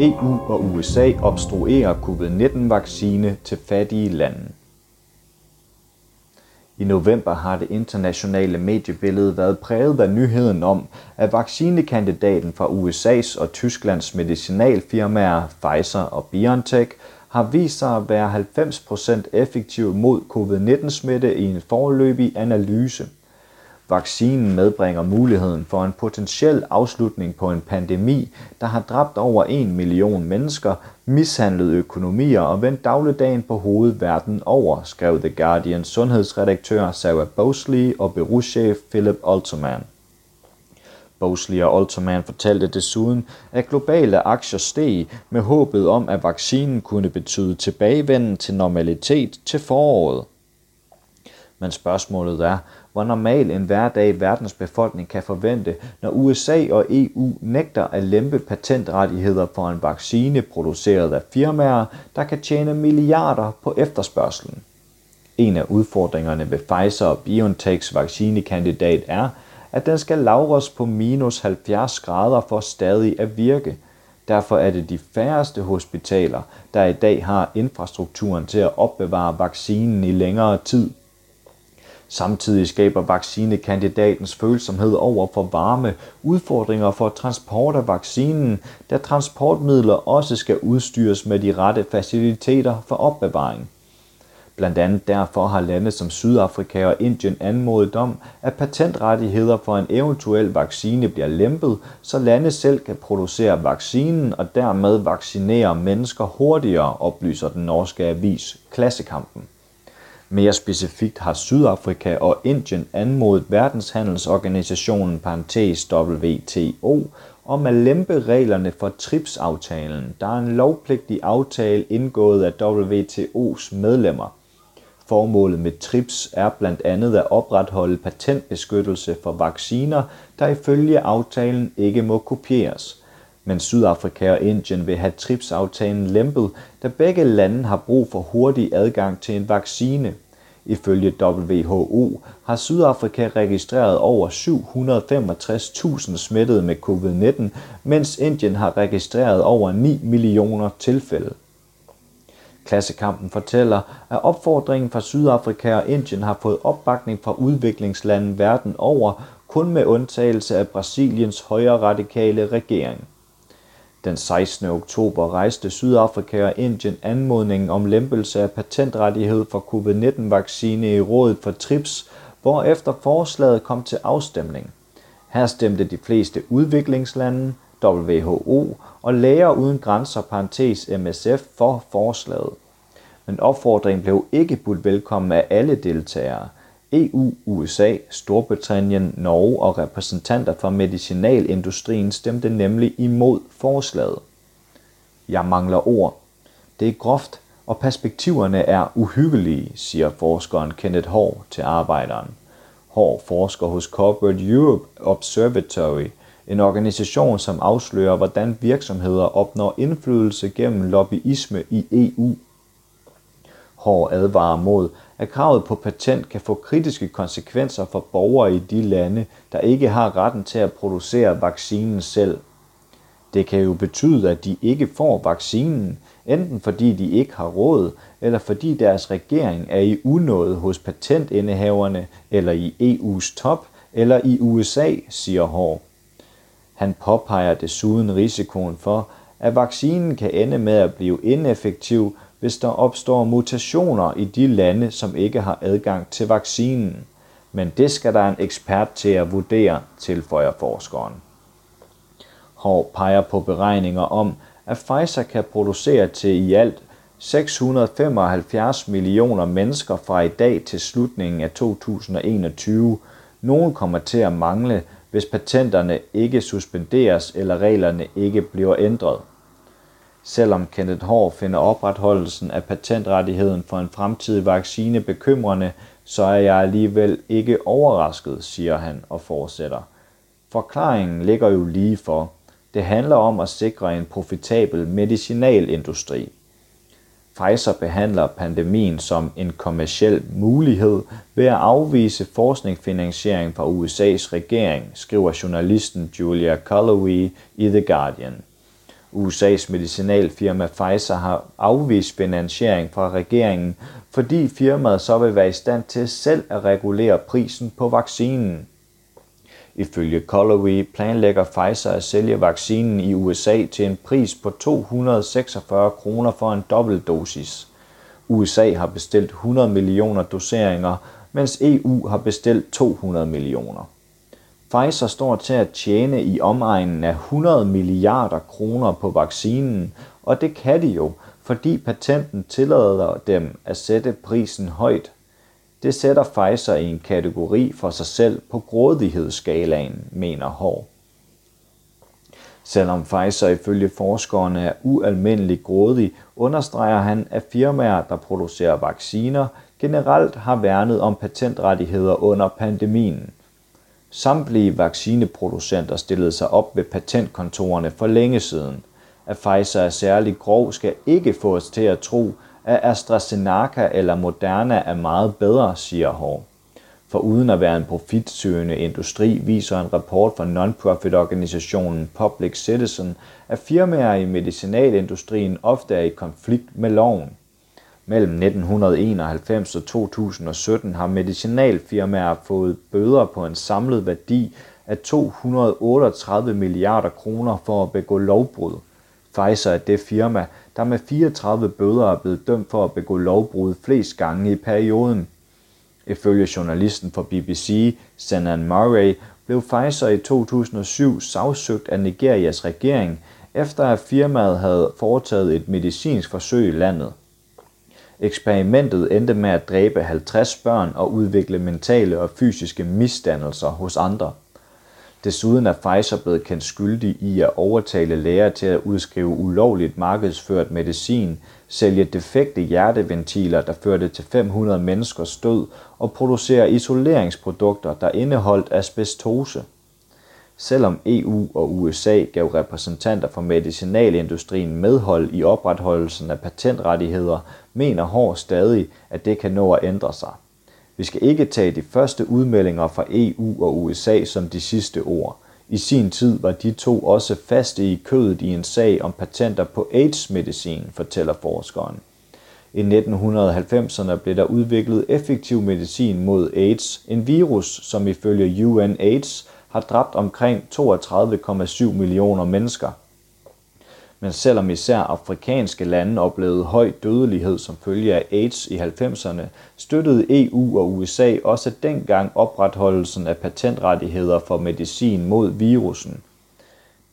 EU og USA obstruerer covid-19-vaccine til fattige lande. I november har det internationale mediebillede været præget af nyheden om, at vaccinekandidaten fra USA's og Tysklands medicinalfirmaer Pfizer og BioNTech har vist sig at være 90% effektiv mod covid-19-smitte i en foreløbig analyse – Vaccinen medbringer muligheden for en potentiel afslutning på en pandemi, der har dræbt over en million mennesker, mishandlet økonomier og vendt dagligdagen på hovedet verden over, skrev The Guardian sundhedsredaktør Sarah Bosley og bureauchef Philip Altman. Bosley og Altman fortalte desuden, at globale aktier steg med håbet om, at vaccinen kunne betyde tilbagevenden til normalitet til foråret. Men spørgsmålet er, hvor normal en hverdag verdens befolkning kan forvente, når USA og EU nægter at lempe patentrettigheder for en vaccine produceret af firmaer, der kan tjene milliarder på efterspørgselen. En af udfordringerne ved Pfizer og BioNTechs vaccinekandidat er, at den skal lagres på minus 70 grader for stadig at virke. Derfor er det de færreste hospitaler, der i dag har infrastrukturen til at opbevare vaccinen i længere tid Samtidig skaber vaccinekandidatens følsomhed over for varme udfordringer for transport af vaccinen, da transportmidler også skal udstyres med de rette faciliteter for opbevaring. Blandt andet derfor har lande som Sydafrika og Indien anmodet om, at patentrettigheder for en eventuel vaccine bliver lempet, så lande selv kan producere vaccinen og dermed vaccinere mennesker hurtigere, oplyser den norske avis Klassekampen. Mere specifikt har Sydafrika og Indien anmodet Verdenshandelsorganisationen parentes WTO om at lempe reglerne for TRIPS-aftalen, der er en lovpligtig aftale indgået af WTO's medlemmer. Formålet med TRIPS er blandt andet at opretholde patentbeskyttelse for vacciner, der ifølge aftalen ikke må kopieres men Sydafrika og Indien vil have TRIPS-aftalen lempet, da begge lande har brug for hurtig adgang til en vaccine. Ifølge WHO har Sydafrika registreret over 765.000 smittede med covid-19, mens Indien har registreret over 9 millioner tilfælde. Klassekampen fortæller, at opfordringen fra Sydafrika og Indien har fået opbakning fra udviklingslande verden over, kun med undtagelse af Brasiliens højre radikale regering. Den 16. oktober rejste Sydafrika og Indien anmodningen om lempelse af patentrettighed for covid-19-vaccine i rådet for TRIPS, efter forslaget kom til afstemning. Her stemte de fleste udviklingslande, WHO og Læger uden grænser parentes MSF for forslaget. Men opfordringen blev ikke budt velkommen af alle deltagere – EU, USA, Storbritannien, Norge og repræsentanter fra medicinalindustrien stemte nemlig imod forslaget. Jeg mangler ord. Det er groft, og perspektiverne er uhyggelige, siger forskeren Kenneth Hård til arbejderen. Hård forsker hos Corporate Europe Observatory, en organisation, som afslører, hvordan virksomheder opnår indflydelse gennem lobbyisme i EU hård advarer mod, at kravet på patent kan få kritiske konsekvenser for borgere i de lande, der ikke har retten til at producere vaccinen selv. Det kan jo betyde, at de ikke får vaccinen, enten fordi de ikke har råd, eller fordi deres regering er i unåde hos patentindehaverne, eller i EU's top, eller i USA, siger Hård. Han påpeger desuden risikoen for, at vaccinen kan ende med at blive ineffektiv, hvis der opstår mutationer i de lande, som ikke har adgang til vaccinen. Men det skal der en ekspert til at vurdere, tilføjer forskeren. Hår peger på beregninger om, at Pfizer kan producere til i alt 675 millioner mennesker fra i dag til slutningen af 2021. Nogle kommer til at mangle, hvis patenterne ikke suspenderes eller reglerne ikke bliver ændret. Selvom Kenneth Hård finder opretholdelsen af patentrettigheden for en fremtidig vaccine bekymrende, så er jeg alligevel ikke overrasket, siger han og fortsætter. Forklaringen ligger jo lige for. Det handler om at sikre en profitabel medicinalindustri. Pfizer behandler pandemien som en kommersiel mulighed ved at afvise forskningsfinansiering fra USA's regering, skriver journalisten Julia Colloway i The Guardian. USA's medicinalfirma Pfizer har afvist finansiering fra regeringen, fordi firmaet så vil være i stand til selv at regulere prisen på vaccinen. Ifølge Colloway planlægger Pfizer at sælge vaccinen i USA til en pris på 246 kroner for en dobbeltdosis. USA har bestilt 100 millioner doseringer, mens EU har bestilt 200 millioner. Pfizer står til at tjene i omegnen af 100 milliarder kroner på vaccinen, og det kan de jo, fordi patenten tillader dem at sætte prisen højt. Det sætter Pfizer i en kategori for sig selv på grådighedsskalaen, mener Hår. Selvom Pfizer ifølge forskerne er ualmindelig grådig, understreger han, at firmaer, der producerer vacciner, generelt har værnet om patentrettigheder under pandemien. Samtlige vaccineproducenter stillede sig op ved patentkontorerne for længe siden. At Pfizer er særlig grov skal ikke få os til at tro, at AstraZeneca eller Moderna er meget bedre, siger Hår. For uden at være en profitsøgende industri, viser en rapport fra non-profit organisationen Public Citizen, at firmaer i medicinalindustrien ofte er i konflikt med loven. Mellem 1991 og 2017 har medicinalfirmaer fået bøder på en samlet værdi af 238 milliarder kroner for at begå lovbrud. Pfizer er det firma, der med 34 bøder er blevet dømt for at begå lovbrud flest gange i perioden. Ifølge journalisten for BBC, Senan Murray, blev Pfizer i 2007 sagsøgt af Nigerias regering, efter at firmaet havde foretaget et medicinsk forsøg i landet. Eksperimentet endte med at dræbe 50 børn og udvikle mentale og fysiske misdannelser hos andre. Desuden er Pfizer blevet kendt skyldig i at overtale læger til at udskrive ulovligt markedsført medicin, sælge defekte hjerteventiler, der førte til 500 menneskers død, og producere isoleringsprodukter, der indeholdt asbestose. Selvom EU og USA gav repræsentanter for medicinalindustrien medhold i opretholdelsen af patentrettigheder, mener Hård stadig, at det kan nå at ændre sig. Vi skal ikke tage de første udmeldinger fra EU og USA som de sidste ord. I sin tid var de to også faste i kødet i en sag om patenter på AIDS-medicin, fortæller forskeren. I 1990'erne blev der udviklet effektiv medicin mod AIDS, en virus, som ifølge UNAIDS har dræbt omkring 32,7 millioner mennesker. Men selvom især afrikanske lande oplevede høj dødelighed som følge af AIDS i 90'erne, støttede EU og USA også dengang opretholdelsen af patentrettigheder for medicin mod virusen.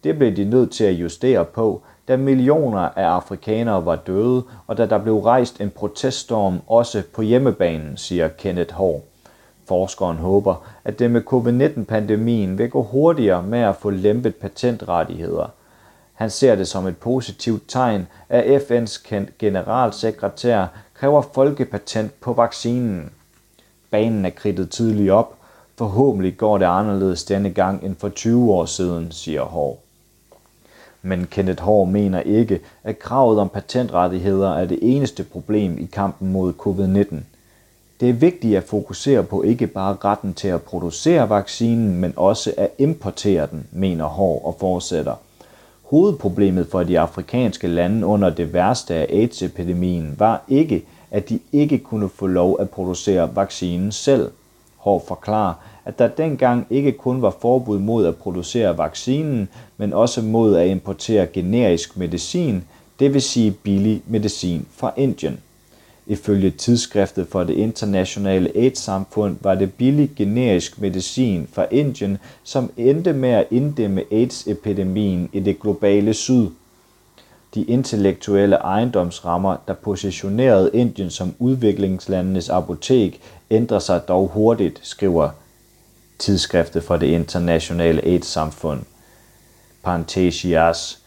Det blev de nødt til at justere på, da millioner af afrikanere var døde, og da der blev rejst en proteststorm også på hjemmebanen, siger Kenneth Hård. Forskeren håber, at det med covid-19-pandemien vil gå hurtigere med at få lempet patentrettigheder. Han ser det som et positivt tegn, at FN's generalsekretær kræver folkepatent på vaccinen. Banen er kridtet tidligt op. Forhåbentlig går det anderledes denne gang end for 20 år siden, siger Hård. Men Kenneth Hård mener ikke, at kravet om patentrettigheder er det eneste problem i kampen mod covid-19. Det er vigtigt at fokusere på ikke bare retten til at producere vaccinen, men også at importere den, mener Hår og fortsætter. Hovedproblemet for de afrikanske lande under det værste af AIDS-epidemien var ikke, at de ikke kunne få lov at producere vaccinen selv. Hård forklarer, at der dengang ikke kun var forbud mod at producere vaccinen, men også mod at importere generisk medicin, det vil sige billig medicin fra Indien. Ifølge tidsskriftet for det internationale AIDS-samfund var det billig generisk medicin fra Indien, som endte med at inddæmme AIDS-epidemien i det globale syd. De intellektuelle ejendomsrammer, der positionerede Indien som udviklingslandenes apotek, ændrer sig dog hurtigt, skriver tidsskriftet for det internationale AIDS-samfund. Parentesias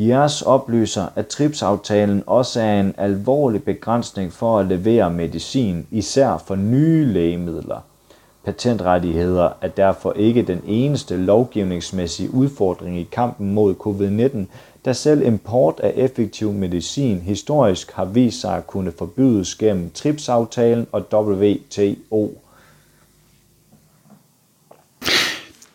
JERS oplyser, at TRIPS-aftalen også er en alvorlig begrænsning for at levere medicin, især for nye lægemidler. Patentrettigheder er derfor ikke den eneste lovgivningsmæssige udfordring i kampen mod covid-19, da selv import af effektiv medicin historisk har vist sig at kunne forbydes gennem TRIPS-aftalen og WTO.